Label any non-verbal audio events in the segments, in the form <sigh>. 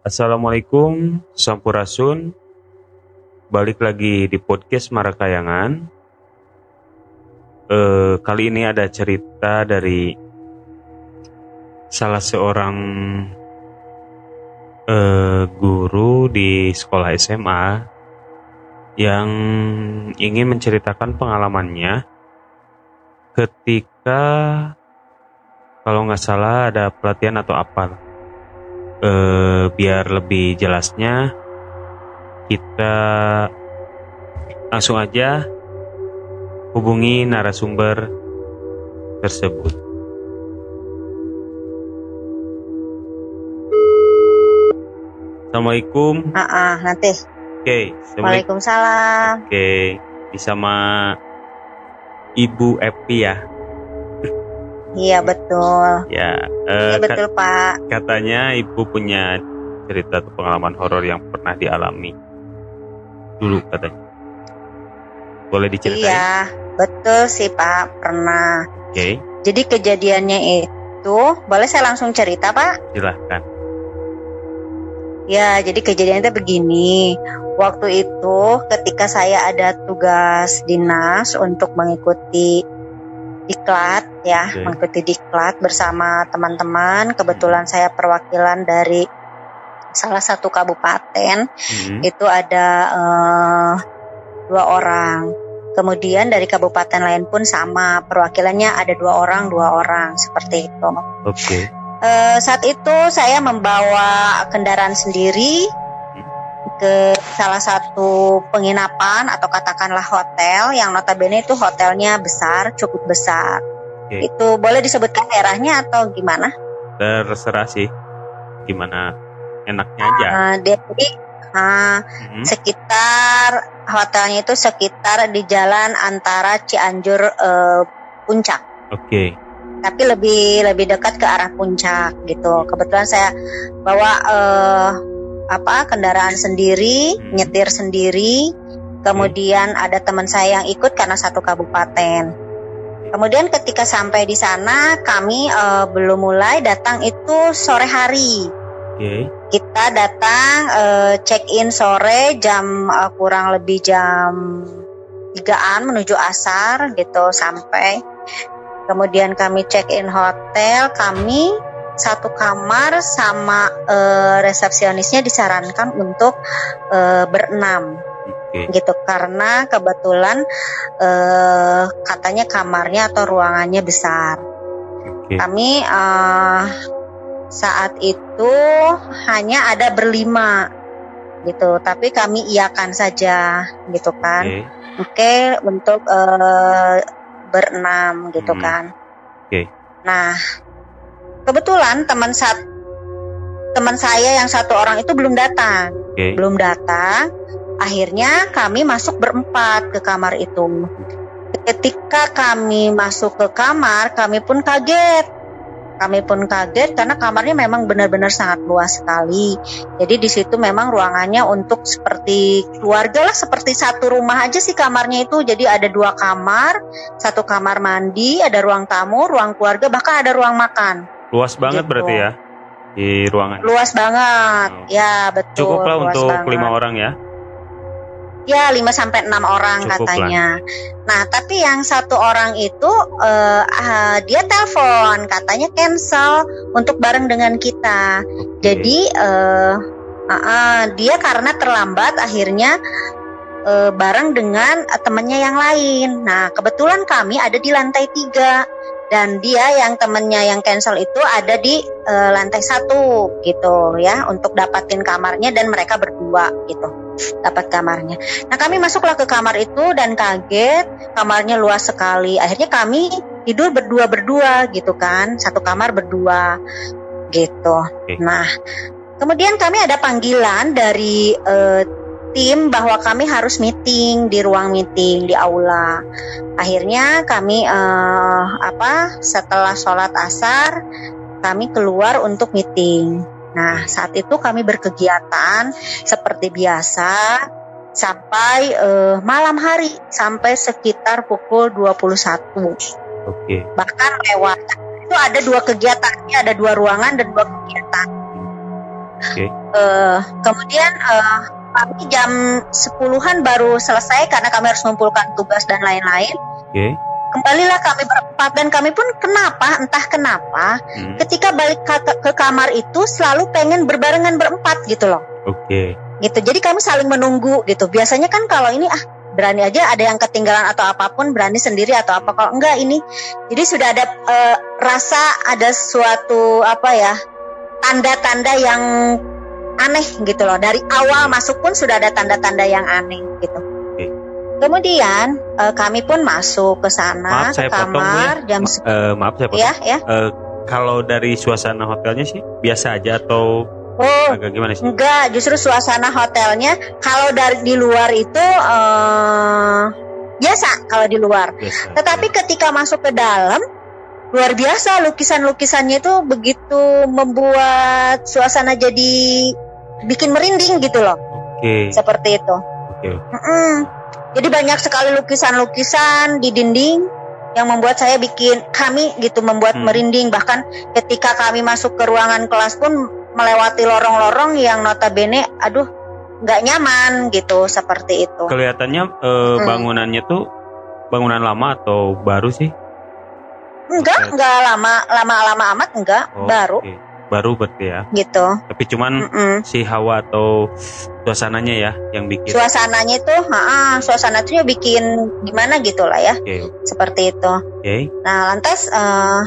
Assalamualaikum, Sampurasun. Balik lagi di podcast Marakayangan. Eh, kali ini ada cerita dari salah seorang eh, guru di sekolah SMA yang ingin menceritakan pengalamannya ketika kalau nggak salah ada pelatihan atau apa eh, biar lebih jelasnya kita langsung aja hubungi narasumber tersebut. Assalamualaikum. Ah, ah, nanti. Oke, Assalamualaikum. Waalaikumsalam. Oke, sama Ibu Epi ya. Iya betul. Ya, Iya eh, ka- betul Pak. katanya Ibu punya cerita atau pengalaman horor yang pernah dialami dulu katanya. Boleh diceritain? Iya betul sih Pak pernah. Oke, Jadi kejadiannya itu, boleh saya langsung cerita Pak? silahkan. Ya, jadi kejadiannya itu begini. Waktu itu ketika saya ada tugas dinas untuk mengikuti diklat ya, Oke. mengikuti diklat bersama teman-teman. Kebetulan saya perwakilan dari salah satu kabupaten. Hmm, itu ada eh, dua orang. Kemudian dari kabupaten lain pun sama perwakilannya ada dua orang dua orang seperti itu. Oke, Eh, saat itu saya membawa kendaraan sendiri ke salah satu penginapan atau katakanlah hotel yang notabene itu hotelnya besar cukup besar. Oke. Itu boleh disebutkan daerahnya atau gimana? terserah sih. Gimana enaknya aja. Eh, jadi ah, Hmm, sekitar hotelnya itu sekitar di jalan antara Cianjur eh, Puncak Oke, tapi lebih lebih dekat ke arah puncak gitu kebetulan saya bawa eh, apa kendaraan sendiri Hmm. nyetir sendiri. Kemudian ada teman saya yang ikut karena satu kabupaten. Kemudian ketika sampai di sana kami eh, belum mulai datang itu sore hari. Oke, kita datang eh, check in sore jam eh, kurang lebih jam 3-an menuju asar gitu sampai. Kemudian kami check in hotel kami satu kamar sama eh, resepsionisnya disarankan untuk eh, berenam oke, gitu karena kebetulan eh, katanya kamarnya atau ruangannya besar oke. kami eh, saat itu hanya ada berlima gitu, tapi kami iakan saja gitu kan. Oke, Oke, untuk eh, berenam gitu Hmm. kan. Oke. Nah, kebetulan teman saat teman saya yang satu orang itu belum datang, oke, belum datang. Akhirnya kami masuk berempat ke kamar itu. Ketika kami masuk ke kamar, kami pun kaget. Kami pun kaget karena kamarnya memang benar-benar sangat luas sekali. Jadi di situ memang ruangannya untuk seperti keluarga lah, seperti satu rumah aja sih kamarnya itu. Jadi ada dua kamar, satu kamar mandi, ada ruang tamu, ruang keluarga, bahkan ada ruang makan. Luas banget Gitu. berarti ya di ruangan. Luas banget, Oh. ya betul. Cukup lah untuk banget. lima orang ya. Ya 5 sampai 6 orang Cukup katanya. Nah, tapi yang satu orang itu eh, ah, dia telepon katanya cancel untuk bareng dengan kita. Oke, Jadi eh, ah, ah, dia karena terlambat akhirnya eh, bareng dengan eh, temannya yang lain. Nah, kebetulan kami ada di lantai tiga dan dia yang temennya yang cancel itu ada di eh, lantai satu gitu ya untuk dapatin kamarnya dan mereka berdua gitu dapat kamarnya. Nah kami masuklah ke kamar itu dan kaget kamarnya luas sekali. Akhirnya kami tidur berdua berdua gitu kan satu kamar berdua gitu. Nah kemudian kami ada panggilan dari eh, tim bahwa kami harus meeting di ruang meeting di aula. Akhirnya kami eh, apa setelah sholat asar kami keluar untuk meeting. Nah saat itu kami berkegiatan seperti biasa sampai eh, malam hari sampai sekitar pukul 21 Oke. bahkan lewat itu ada dua kegiatan ada dua ruangan dan dua kegiatan Oke. Eh, kemudian eh, kami jam 10-an baru selesai karena kami harus mengumpulkan tugas dan lain-lain. Oke. Kembalilah kami berempat dan kami pun kenapa entah kenapa Hmm. ketika balik ke, ke kamar itu selalu pengen berbarengan berempat gitu loh. Oke. Gitu. Jadi kami saling menunggu gitu. Biasanya kan kalau ini ah berani aja ada yang ketinggalan atau apa pun berani sendiri atau apa kalau enggak ini jadi sudah ada eh, rasa ada suatu apa ya tanda-tanda yang aneh gitu loh dari awal masuk pun sudah ada tanda-tanda yang aneh gitu kemudian eh, kami pun masuk ke sana Maaf saya ke potong kamar ya. jam Ma- eh, maaf saya potong. ya ya Eh, kalau dari suasana hotelnya sih biasa aja atau oh agak gimana sih? Enggak, justru suasana hotelnya kalau dari di luar itu eh biasa kalau di luar. Biasa. Tetapi ketika masuk ke dalam luar biasa lukisan-lukisannya itu begitu membuat suasana jadi bikin merinding gitu loh. Oke. Seperti itu. Oke. Mm-mm. Jadi banyak sekali lukisan-lukisan di dinding yang membuat saya bikin kami gitu membuat Hmm. merinding bahkan ketika kami masuk ke ruangan kelas pun melewati lorong-lorong yang notabene aduh nggak nyaman gitu seperti itu. Kelihatannya eh, Hmm. bangunannya tuh bangunan lama atau baru sih? Enggak, enggak lama lama-lama amat enggak, Oh, baru oke. Baru berarti ya. gitu. Tapi cuman Mm-mm. si hawa atau suasananya ya yang bikin. Suasananya itu, ha suasana itu bikin gimana gitu lah ya, Oke. seperti itu. Oke. Nah, lantas eh,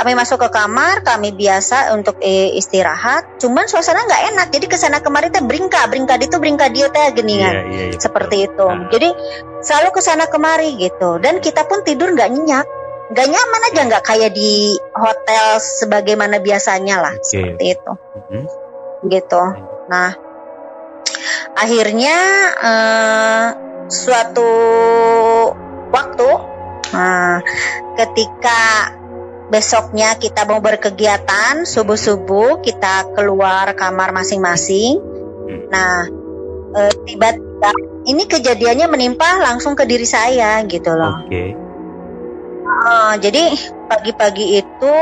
kami masuk ke kamar, kami biasa untuk eh, istirahat. Cuman suasana nggak enak, jadi ke sana kemari teh bringka, bringka itu bringka dia teh geningan. Iya, iya, iya, Seperti betul. itu. Nah, Jadi selalu ke sana kemari gitu. Dan kita pun tidur nggak nyenyak, nggak nyaman aja, nggak kayak di hotel sebagaimana biasanya lah, Oke. seperti itu. mhm. Gitu. Nah, akhirnya eh, suatu waktu, nah, ketika besoknya kita mau berkegiatan subuh-subuh kita keluar kamar masing-masing. Hmm. Nah, eh, tiba-tiba ini kejadiannya menimpa langsung ke diri saya gitu loh. Oke. Eh, jadi pagi-pagi itu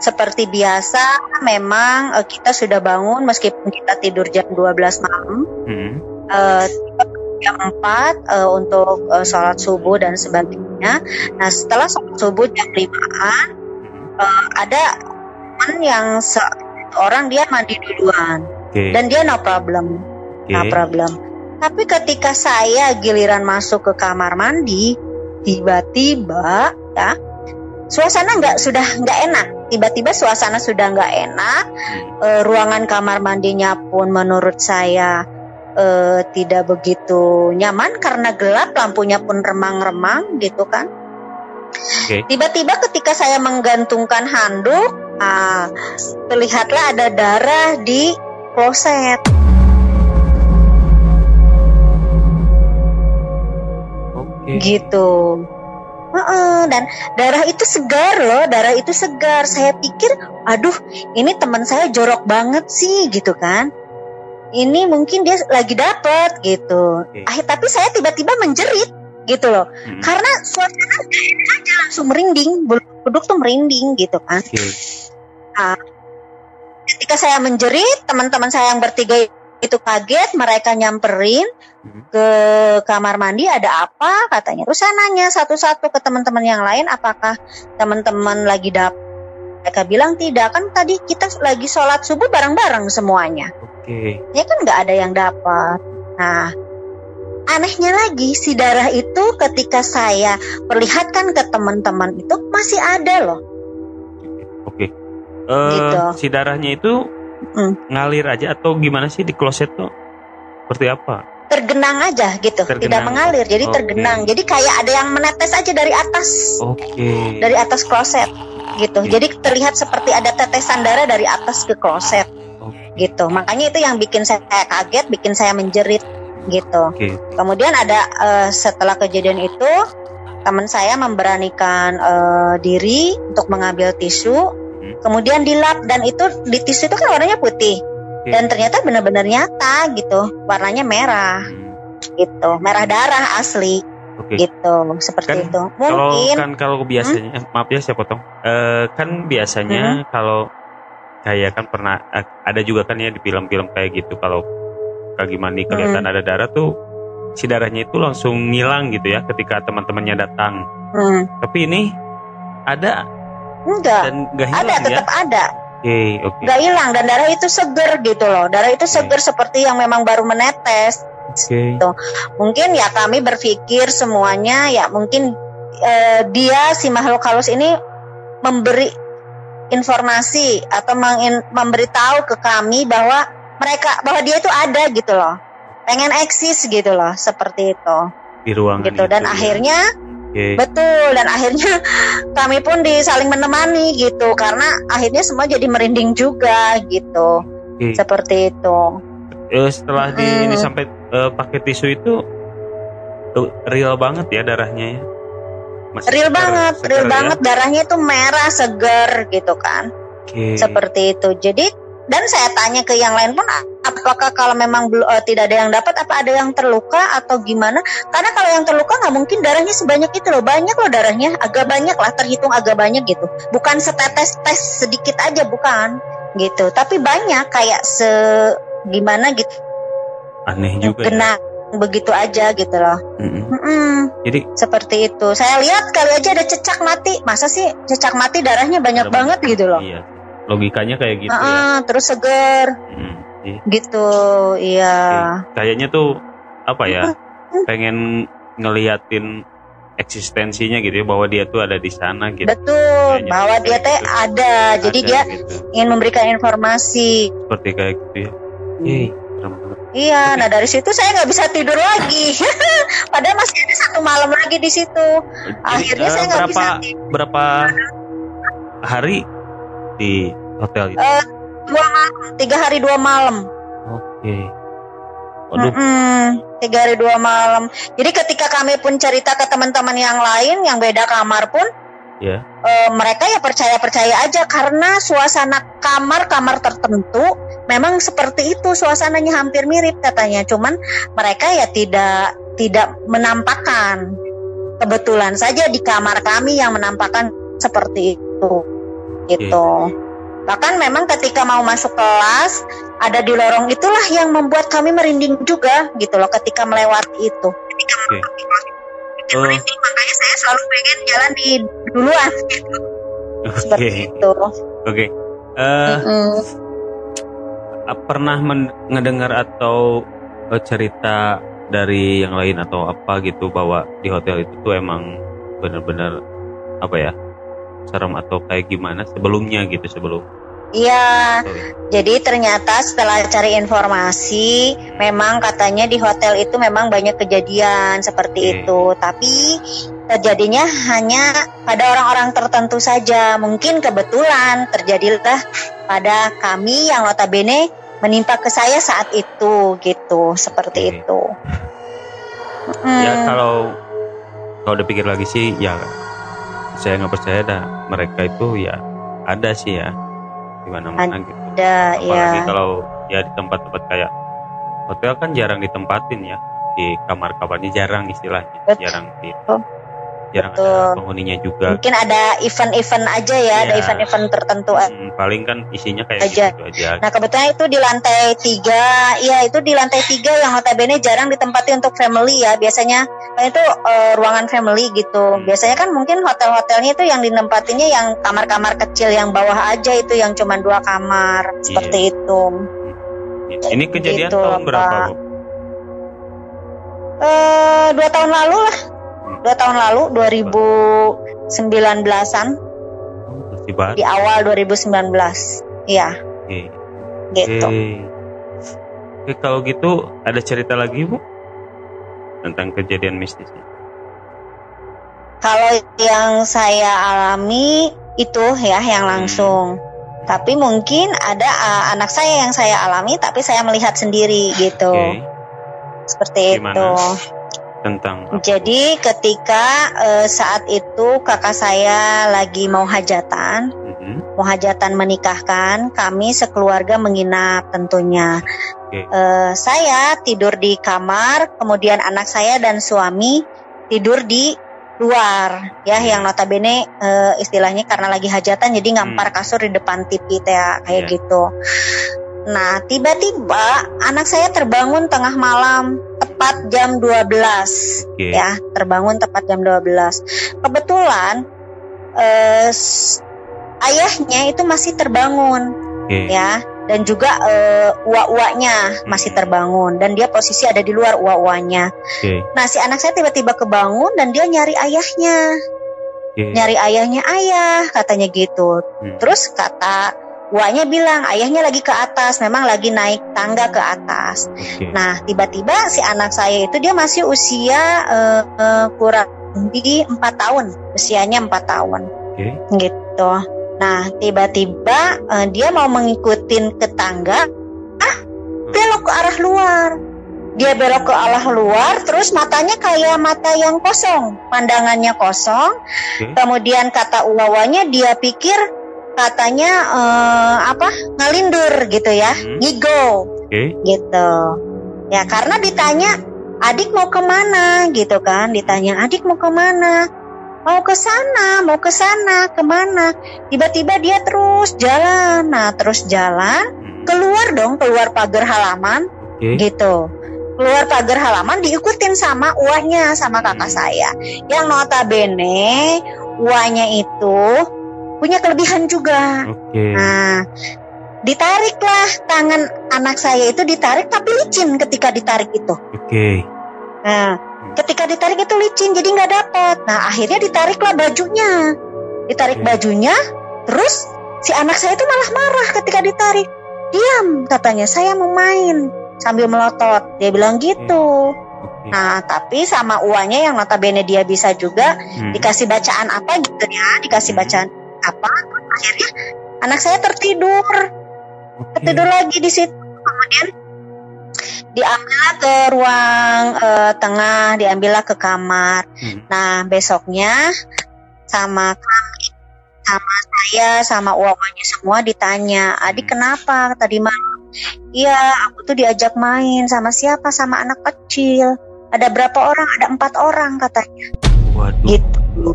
seperti biasa memang eh, kita sudah bangun meskipun kita tidur jam 12 malam Mhm. eh, jam 4 eh, untuk eh, sholat subuh dan sebagainya. Nah setelah sholat subuh jam 5an Mhm. ada teman yang orang dia mandi duluan Oke. dan dia no problem, Oke. no problem. Tapi ketika saya giliran masuk ke kamar mandi, tiba-tiba ya suasana nggak sudah nggak enak. Tiba-tiba suasana sudah nggak enak. Eh, ruangan kamar mandinya pun menurut saya eh, tidak begitu nyaman karena gelap, lampunya pun remang-remang gitu kan. Oke. Tiba-tiba ketika saya menggantungkan handuk, ah, terlihatlah ada darah di kloset. Oke. gitu. Heeh, dan darah itu segar loh, darah itu segar. Saya pikir, aduh, ini teman saya jorok banget sih, gitu kan? Ini mungkin dia lagi dapet gitu. Oke. Ah, tapi saya tiba-tiba menjerit, gitu loh. Mhm. Karena suasana aja langsung merinding, bulu kuduk tuh merinding gitu kan. Oke. Ketika saya menjerit, teman-teman saya yang bertiga itu kaget, mereka nyamperin Mhm. ke kamar mandi ada apa katanya. Terus saya nanya satu-satu ke teman-teman yang lain, apakah teman-teman lagi dap? Mereka bilang tidak, kan tadi kita lagi sholat subuh bareng-bareng semuanya. Oke. Ya kan nggak ada yang dapat. Nah, anehnya lagi si darah itu ketika saya perlihatkan ke teman-teman itu masih ada loh. Oke. Eh, Gitu. si darahnya itu Hmm. ngalir aja atau gimana sih di kloset tuh? Seperti apa? Tergenang aja gitu, tidak Tergenang. mengalir, jadi Oke. tergenang. Jadi kayak ada yang menetes aja dari atas. Oke. dari atas kloset gitu. Oke. Jadi terlihat seperti ada tetesan darah dari atas ke kloset Oke. gitu. Makanya itu yang bikin saya kaget, bikin saya menjerit gitu. Oke. Kemudian ada eh, setelah kejadian itu teman saya memberanikan eh, diri untuk mengambil tisu, Hmm. kemudian dilap dan itu di tisu itu kan warnanya putih. Oke. Dan ternyata benar-benar nyata gitu, warnanya merah Hmm. gitu, merah darah asli Oke. gitu, seperti Kan itu. Kalau Mungkin kan kalau biasanya, eh, maaf ya saya potong. Eh, kan biasanya Hmm. kalau kayak kan pernah eh, ada juga kan ya di film-film kayak gitu kalau kaki mandi kelihatan ada darah tuh si darahnya itu langsung ngilang gitu ya ketika teman-temannya datang. Hmm. Tapi ini ada Enggak. dan gak Ada, hilang ya. tetap ada. Oke, oke. Nggak hilang dan darah itu seger gitu loh. Darah itu seger seperti yang memang baru menetes. Oke. Mungkin ya kami berpikir semuanya ya mungkin eh, dia si makhluk halus ini memberi informasi atau mengin, memberitahu ke kami bahwa mereka bahwa dia itu ada gitu loh. Pengen eksis gitu loh, seperti itu. Di ruangan Gitu itu dan ya. Oke. betul dan akhirnya <laughs> kami pun disaling menemani gitu karena akhirnya semua jadi merinding juga gitu. Oke. Seperti itu. Eh, setelah di ini sampai eh, pakai tisu itu tuh, real banget ya darahnya ya. Masih Real seger- banget, seger real ya? banget darahnya itu merah segar gitu kan. Oke. Seperti itu. Jadi dan saya tanya ke yang lain pun apakah kalau memang eh, tidak ada yang dapat apa ada yang terluka atau gimana? Karena kalau yang terluka nggak mungkin darahnya sebanyak itu loh. Banyak loh darahnya, agak banyak lah terhitung agak banyak gitu. Bukan setetes tes sedikit aja bukan gitu. Tapi banyak kayak se gimana gitu Aneh juga ya. kena begitu aja gitu loh. Mm-mm. Mm-mm. Jadi seperti itu. Saya lihat kali aja ada cecak mati. Masa sih cecak mati darahnya banyak banget gitu loh. Iya. Logikanya kayak gitu ya. Heeh, terus seger Mm, iya. gitu. Iya. Kayaknya tuh apa ya? Pengen ngeliatin eksistensinya gitu ya bahwa dia tuh ada di sana gitu. Betul, Kayaknya bahwa dia teh gitu. ada. Jadi Ada dia gitu. ingin memberikan informasi. seperti kayak gitu ya. Yeay, banget. Iya, nah dari situ saya nggak bisa tidur lagi. <laughs> Padahal masih ada satu malam lagi di situ. Jadi, Akhirnya eh, saya nggak bisa tidur. berapa hari di hotel itu? Eh, dua tiga hari dua malam. Oke. Waduh, Mm-mm, tiga hari dua malam. Jadi ketika kami pun cerita ke teman-teman yang lain yang beda kamar pun, ya. eh, mereka ya percaya percaya aja karena suasana kamar kamar tertentu memang seperti itu suasananya hampir mirip katanya. Cuman mereka ya tidak tidak menampakkan. Kebetulan saja di kamar kami yang menampakkan seperti itu, gitu. Bahkan memang ketika mau masuk kelas ada di lorong itulah yang membuat kami merinding juga gitu loh ketika melewati itu. Ketika Oke. melewati kelas itu Oh. merinding makanya saya selalu pengen jalan di duluan gitu. Seperti Oke. itu. Oke. Eh, Mm. pernah men- ngedengar atau eh, cerita dari yang lain atau apa gitu bahwa di hotel itu tuh emang benar-benar apa ya serem atau kayak gimana sebelumnya gitu sebelum Iya, jadi ternyata setelah cari informasi, memang katanya di hotel itu memang banyak kejadian seperti Oke. itu. Tapi terjadinya hanya pada orang-orang tertentu saja. Mungkin kebetulan terjadilah pada kami yang notabene menimpa ke saya saat itu gitu, seperti Oke. itu. ya Mm, kalau kalau udah pikir lagi sih ya saya nggak percaya dah mereka itu ya ada sih ya di mana-mana gitu ada apalagi ya. kalau ya di tempat-tempat kayak hotel kan jarang ditempatin ya di kamar-kamarnya jarang istilahnya Betul. jarang di Betul. Jarang ada Betul. penghuninya juga Mungkin ada event-event aja ya, ada Iya. event-event tertentu Hmm, paling kan isinya kayak Aja. gitu aja Nah kebetulan itu di lantai tiga, ya itu di lantai tiga yang notabene jarang ditempati untuk family ya. Biasanya kan itu eh, ruangan family gitu. Hmm. Biasanya kan mungkin hotel-hotelnya itu yang ditempatinya yang kamar-kamar kecil yang bawah aja itu yang cuma dua kamar seperti itu. ini kejadian Gitu, tahun berapa. Bu? Eh dua tahun lalu lah, dua tahun lalu 2019an Oh, masih baru di awal 2019, iya Oke. gitu. Oke. Oke, kalau gitu ada cerita lagi bu tentang kejadian mistisnya. Kalau yang saya alami itu ya yang Hmm. langsung. Tapi mungkin ada uh, anak saya yang saya alami tapi saya melihat sendiri gitu. Oke. Seperti Gimana? itu. Tentang apa? Jadi ketika uh, saat itu kakak saya lagi mau hajatan, Mhm. mau hajatan menikahkan, kami sekeluarga menginap tentunya. Oke. Eh, saya tidur di kamar, kemudian anak saya dan suami tidur di luar ya yang notabene uh, istilahnya karena lagi hajatan jadi ngampar kasur di depan TV teh ya, kayak Iya. gitu. Nah, tiba-tiba anak saya terbangun tengah malam tepat jam 12 Oke. ya, terbangun tepat jam 12. Kebetulan eh, ayahnya itu masih terbangun Oke. ya dan juga eh, uak-uaknya masih Hmm. terbangun dan dia posisi ada di luar uak-uaknya. Oke. Nah, si anak saya tiba-tiba kebangun dan dia nyari ayahnya. Oke. Nyari ayahnya ayah katanya gitu. Hmm. Terus kata uaknya bilang ayahnya lagi ke atas, memang lagi naik tangga ke atas. Oke. Nah, tiba-tiba si anak saya itu dia masih usia eh, eh, kurang di empat tahun, usianya empat tahun, Oke. gitu. Nah, tiba-tiba eh, dia mau mengikutin ke tangga, ah, belok ke arah luar. Dia belok ke arah luar, terus matanya kayak mata yang kosong, pandangannya kosong. Oke. Kemudian kata uawanya dia pikir katanya eh, apa ngalindur gitu ya, Hmm. ngigo Oke. gitu. Ya karena ditanya adik mau ke mana gitu kan, ditanya adik mau ke mana, mau ke sana, mau ke sana, ke mana? Tiba-tiba dia terus jalan, nah terus jalan Hmm. keluar dong, keluar pagar halaman Oke. gitu. Keluar pagar halaman diikutin sama uahnya sama kakak saya. Yang notabene uahnya itu punya kelebihan juga. Oke. Nah, ditariklah tangan anak saya itu ditarik tapi licin ketika ditarik itu. Oke. Nah, ketika ditarik itu licin jadi nggak dapat. Nah, akhirnya ditariklah bajunya. Ditarik Oke. bajunya, terus si anak saya itu malah marah ketika ditarik. Diam katanya, saya mau main sambil melotot. Dia bilang gitu. Oke. Nah, tapi sama uangnya yang notabene dia bisa juga Hmm. dikasih bacaan apa gitu ya, dikasih Hmm. bacaan apa, akhirnya anak saya tertidur, Oke. tertidur lagi di situ. Kemudian diambillah ke ruang eh, tengah, diambillah ke kamar. Hmm. Nah, besoknya sama kami, sama saya, sama uangnya semua ditanya, adik kenapa tadi malam? Iya, aku tuh diajak main sama siapa? Sama anak kecil. Ada berapa orang? Ada empat orang katanya. Waduh. Gitu.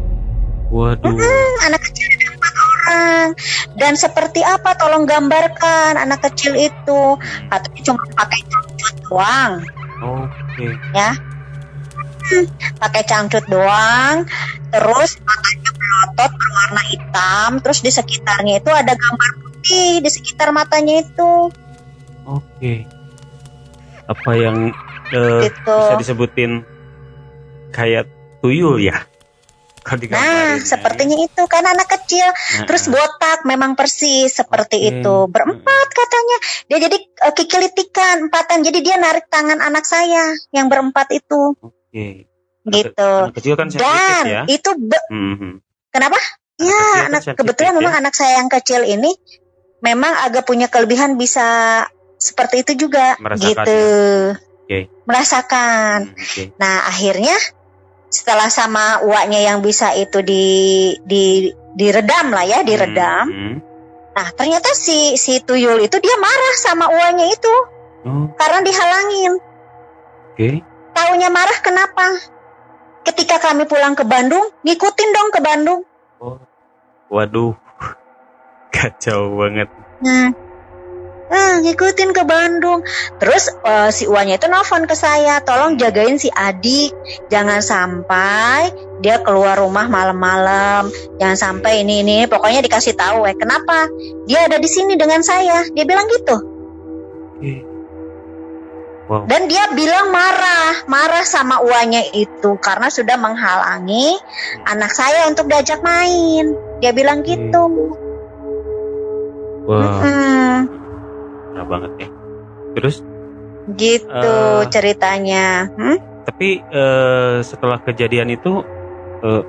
Waduh. Hmm, anak kecil ada orang. Dan seperti apa? Tolong gambarkan anak kecil itu. Katanya cuma pakai cangcut doang, Oke. pakai cangcut doang. Terus matanya melotot berwarna hitam. Terus di sekitarnya itu ada gambar putih di sekitar matanya itu. Oke. Apa yang eh, Gitu. bisa disebutin kayak tuyul ya? Kalau Nah, digambarin, sepertinya itu kan anak kecil. Nah, Terus botak memang persis seperti Oke. itu. Berempat katanya. Dia jadi eh, kikilitikan empatan. Jadi dia narik tangan anak saya yang berempat itu. Oke. Gitu. Anak kecil kan Dan ya. itu be- Mhm. kenapa? Anak Ya, kan anak kebetulan ya. memang anak saya yang kecil ini memang agak punya kelebihan bisa seperti itu juga Merasakan gitu. Oke. Merasakan. Hmm, Oke. Nah, akhirnya setelah sama uaknya yang bisa itu di di diredam lah ya, diredam. Hmm. Nah, ternyata si si tuyul itu dia marah sama uaknya itu Oh, karena dihalangin. Oke. Taunya marah kenapa? Ketika kami pulang ke Bandung, ngikutin dong ke Bandung. Oh. Waduh. <laughs> Kacau banget. Nah, ah, ngikutin ke Bandung. Terus eh, si Uanya itu nelfon ke saya, tolong jagain si adik, jangan sampai dia keluar rumah malam-malam, jangan sampai ini ini. Pokoknya dikasih tahu, eh kenapa? Dia ada di sini dengan saya. Dia bilang gitu. Wow. Dan dia bilang marah, marah sama Uanya itu karena sudah menghalangi anak saya untuk diajak main. Dia bilang gitu. Wow. Mm, Parah banget ya. Terus gitu Eh. ceritanya. Hmm? tapi eh, setelah kejadian itu eh,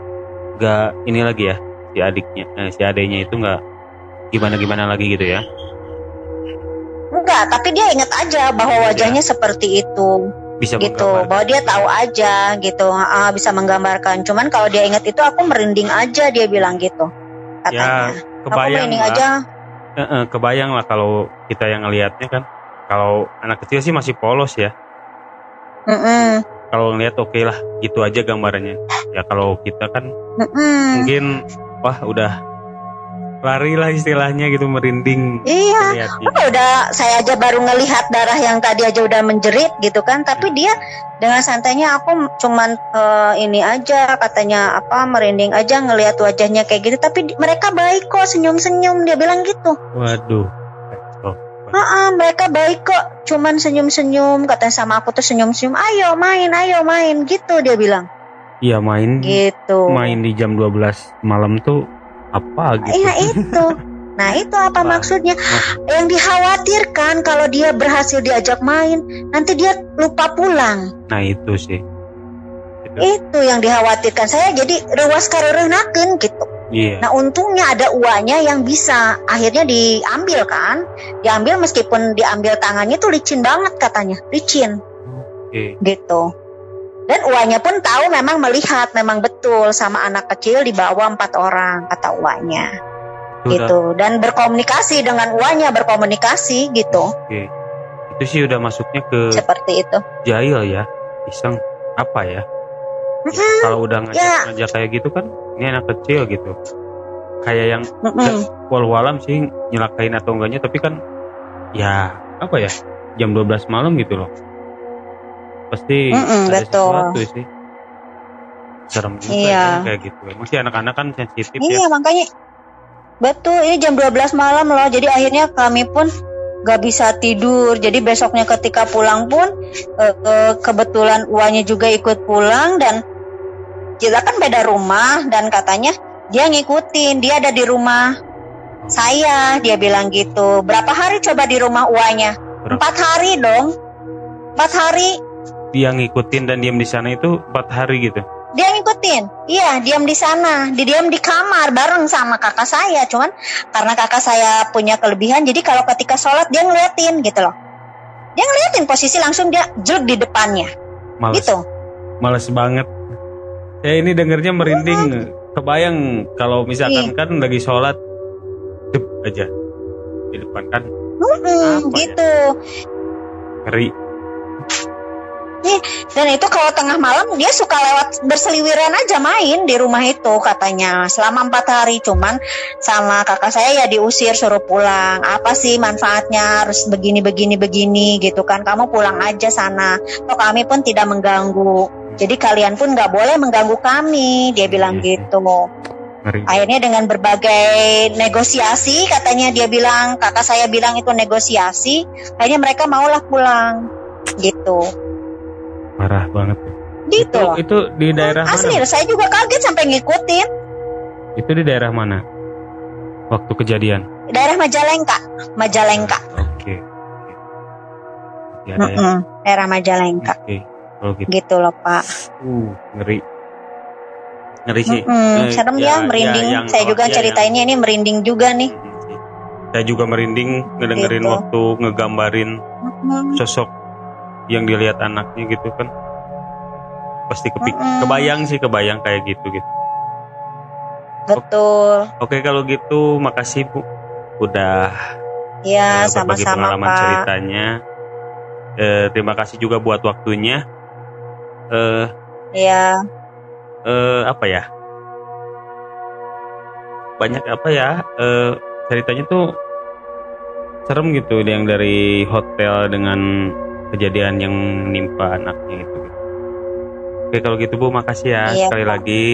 gak ini lagi ya si adiknya eh, si adiknya itu nggak gimana gimana lagi gitu ya Enggak, tapi dia ingat aja bahwa Iya. wajahnya seperti itu, bisa gitu. Bahwa dia tahu aja, gitu, ah, bisa menggambarkan. Cuman kalau dia ingat itu, aku merinding aja, dia bilang gitu, katanya. aku Ya, kebayang merinding lah aja. Eh, eh, kebayang lah kalau kita yang ngelihatnya kan kalau anak kecil sih masih polos ya Mm-mm. kalau ngeliat oke lah gitu aja gambarannya ya kalau kita kan Mm-mm. mungkin wah udah lari lah istilahnya gitu merinding Iya. Apa udah saya aja baru ngelihat darah yang tadi aja udah menjerit gitu kan, tapi dia dengan santainya aku cuman eh, ini aja katanya apa merinding aja ngelihat wajahnya kayak gitu, tapi di- mereka baik kok senyum-senyum dia bilang gitu. waduh oh, Ah, mereka baik kok, cuman senyum-senyum katanya sama aku tuh senyum-senyum, ayo main, ayo main gitu dia bilang. iya main Gitu. main di jam 12 malam tuh apa gitu Iya itu. Nah itu apa Wah. maksudnya? Yang dikhawatirkan kalau dia berhasil diajak main, nanti dia lupa pulang. nah itu sih Itu. Itu yang dikhawatirkan saya jadi ruas kareureunnakeun gitu. iya Nah untungnya ada uanya yang bisa akhirnya diambil kan, diambil meskipun diambil tangannya tuh licin banget katanya, licin oke gitu. Dan uanya pun tahu memang melihat memang betul sama anak kecil di bawah empat orang kata udah- gitu. Dan berkomunikasi dengan uanya berkomunikasi gitu. Oke. Itu sih udah masuknya ke seperti itu. Jahil ya. Iseng. Apa ya? Mm-mm, kalau udah ngajak Ya. ngajak kayak gitu kan ini anak kecil gitu. Kayak yang mm-mm. walau-walam sih nyelakain atau enggaknya tapi kan ya apa ya jam 12 malam gitu loh pasti Mm-mm, ada betul. sesuatu sih. Serem juga Iya. ya, kayak gitu. Masih anak-anak kan sensitif ya. Iya makanya betul ini jam 12 malam loh. Jadi akhirnya kami pun gak bisa tidur. Jadi besoknya ketika pulang pun eh, eh, kebetulan uanya juga ikut pulang dan kita kan beda rumah dan katanya dia ngikutin dia ada di rumah saya. Dia bilang gitu berapa hari coba di rumah uanya Berapa? empat hari dong. Empat hari dia ngikutin dan diam di sana itu empat hari gitu? Dia ngikutin. Iya diam di sana. Di diam di kamar bareng sama kakak saya. Cuman karena kakak saya punya kelebihan jadi kalau ketika sholat dia ngeliatin gitu loh. Dia ngeliatin posisi langsung dia jelek di depannya. Males. Gitu. Males banget. Saya ini dengernya merinding. Kebayang kalau misalkan kan lagi sholat cep aja di depan kan. Mm-mm, Apa ya? gitu ngeri dan itu kalau tengah malam dia suka lewat berseliweran aja main di rumah itu katanya. Selama empat hari cuman sama kakak saya ya diusir suruh pulang. Apa sih manfaatnya harus begini begini begini gitu kan. Kamu pulang aja sana. Toh kami pun tidak mengganggu. Jadi kalian pun nggak boleh mengganggu kami dia bilang Iya. gitu. Ngeri. Akhirnya dengan berbagai negosiasi katanya dia bilang kakak saya bilang itu negosiasi akhirnya mereka maulah pulang gitu parah banget. Gitu itu itu di daerah Asli, mana? saya juga kaget sampai ngikutin. Itu di daerah mana? Waktu kejadian? Daerah Majalengka, Majalengka, oke. Oke. Di ada ya. Mm-mm, daerah Majalengka, oke kalau gitu. Gitu loh Pak. uh ngeri. Ngeri sih. Mm-mm, Eh, serem ya- ya, merinding. ya, yang- saya juga ya, ceritainnya ini merinding juga nih. Mm, saya juga merinding ngedengerin Gitu. waktu ngegambarin sosok yang dilihat anaknya gitu kan. Pasti kepik Mm-mm. kebayang sih kebayang kayak gitu gitu. Betul, oke kalau gitu makasih bu. Udah ya sama-sama pengalaman Pak. ceritanya. Eh, terima kasih juga buat waktunya. Eh Ya, eh, apa ya? Banyak apa ya? Eh, ceritanya tuh serem gitu yang dari hotel dengan kejadian yang menimpa anaknya itu oke kalau gitu bu makasih ya Iya, sekali Pak. lagi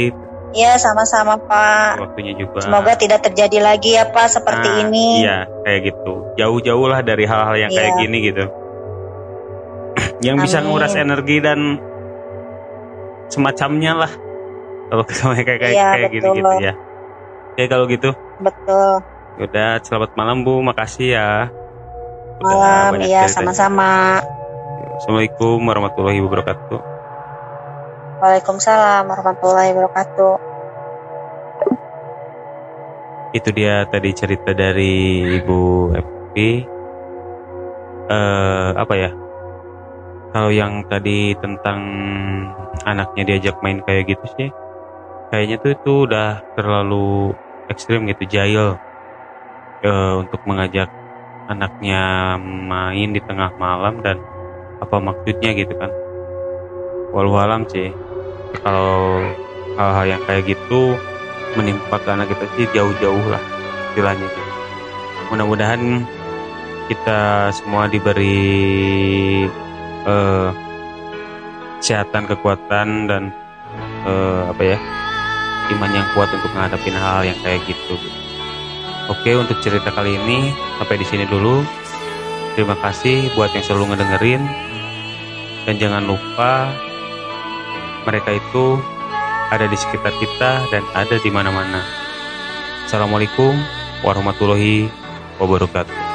ya sama-sama Pak. waktunya juga Semoga tidak terjadi lagi ya Pak seperti Nah, ini. iya kayak gitu jauh-jauh lah dari hal-hal yang kayak Iya. gini gitu yang bisa Amin. nguras energi dan semacamnya lah kalau kayak kayak, Iya, kayak gini betul. gitu ya oke kalau gitu Betul. udah selamat malam bu makasih ya Udah Malam, iya sama-sama. Assalamualaikum warahmatullahi wabarakatuh. Waalaikumsalam warahmatullahi wabarakatuh. itu dia tadi cerita dari ibu FP eh apa ya? Kalau yang tadi tentang anaknya diajak main kayak gitu sih kayaknya tuh itu udah terlalu ekstrim gitu jahil. Eh, untuk mengajak anaknya main di tengah malam dan apa maksudnya gitu kan walau alam sih kalau hal-hal yang kayak gitu menimpa ke anak kita sih jauh-jauh lah istilahnya gitu. mudah-mudahan kita semua diberi uh, kesehatan kekuatan dan uh, apa ya iman yang kuat untuk menghadapi hal yang kayak gitu. Oke untuk cerita kali ini sampai di sini dulu. Terima kasih buat yang selalu ngedengerin dan jangan lupa mereka itu ada di sekitar kita dan ada di mana-mana. Assalamualaikum warahmatullahi wabarakatuh.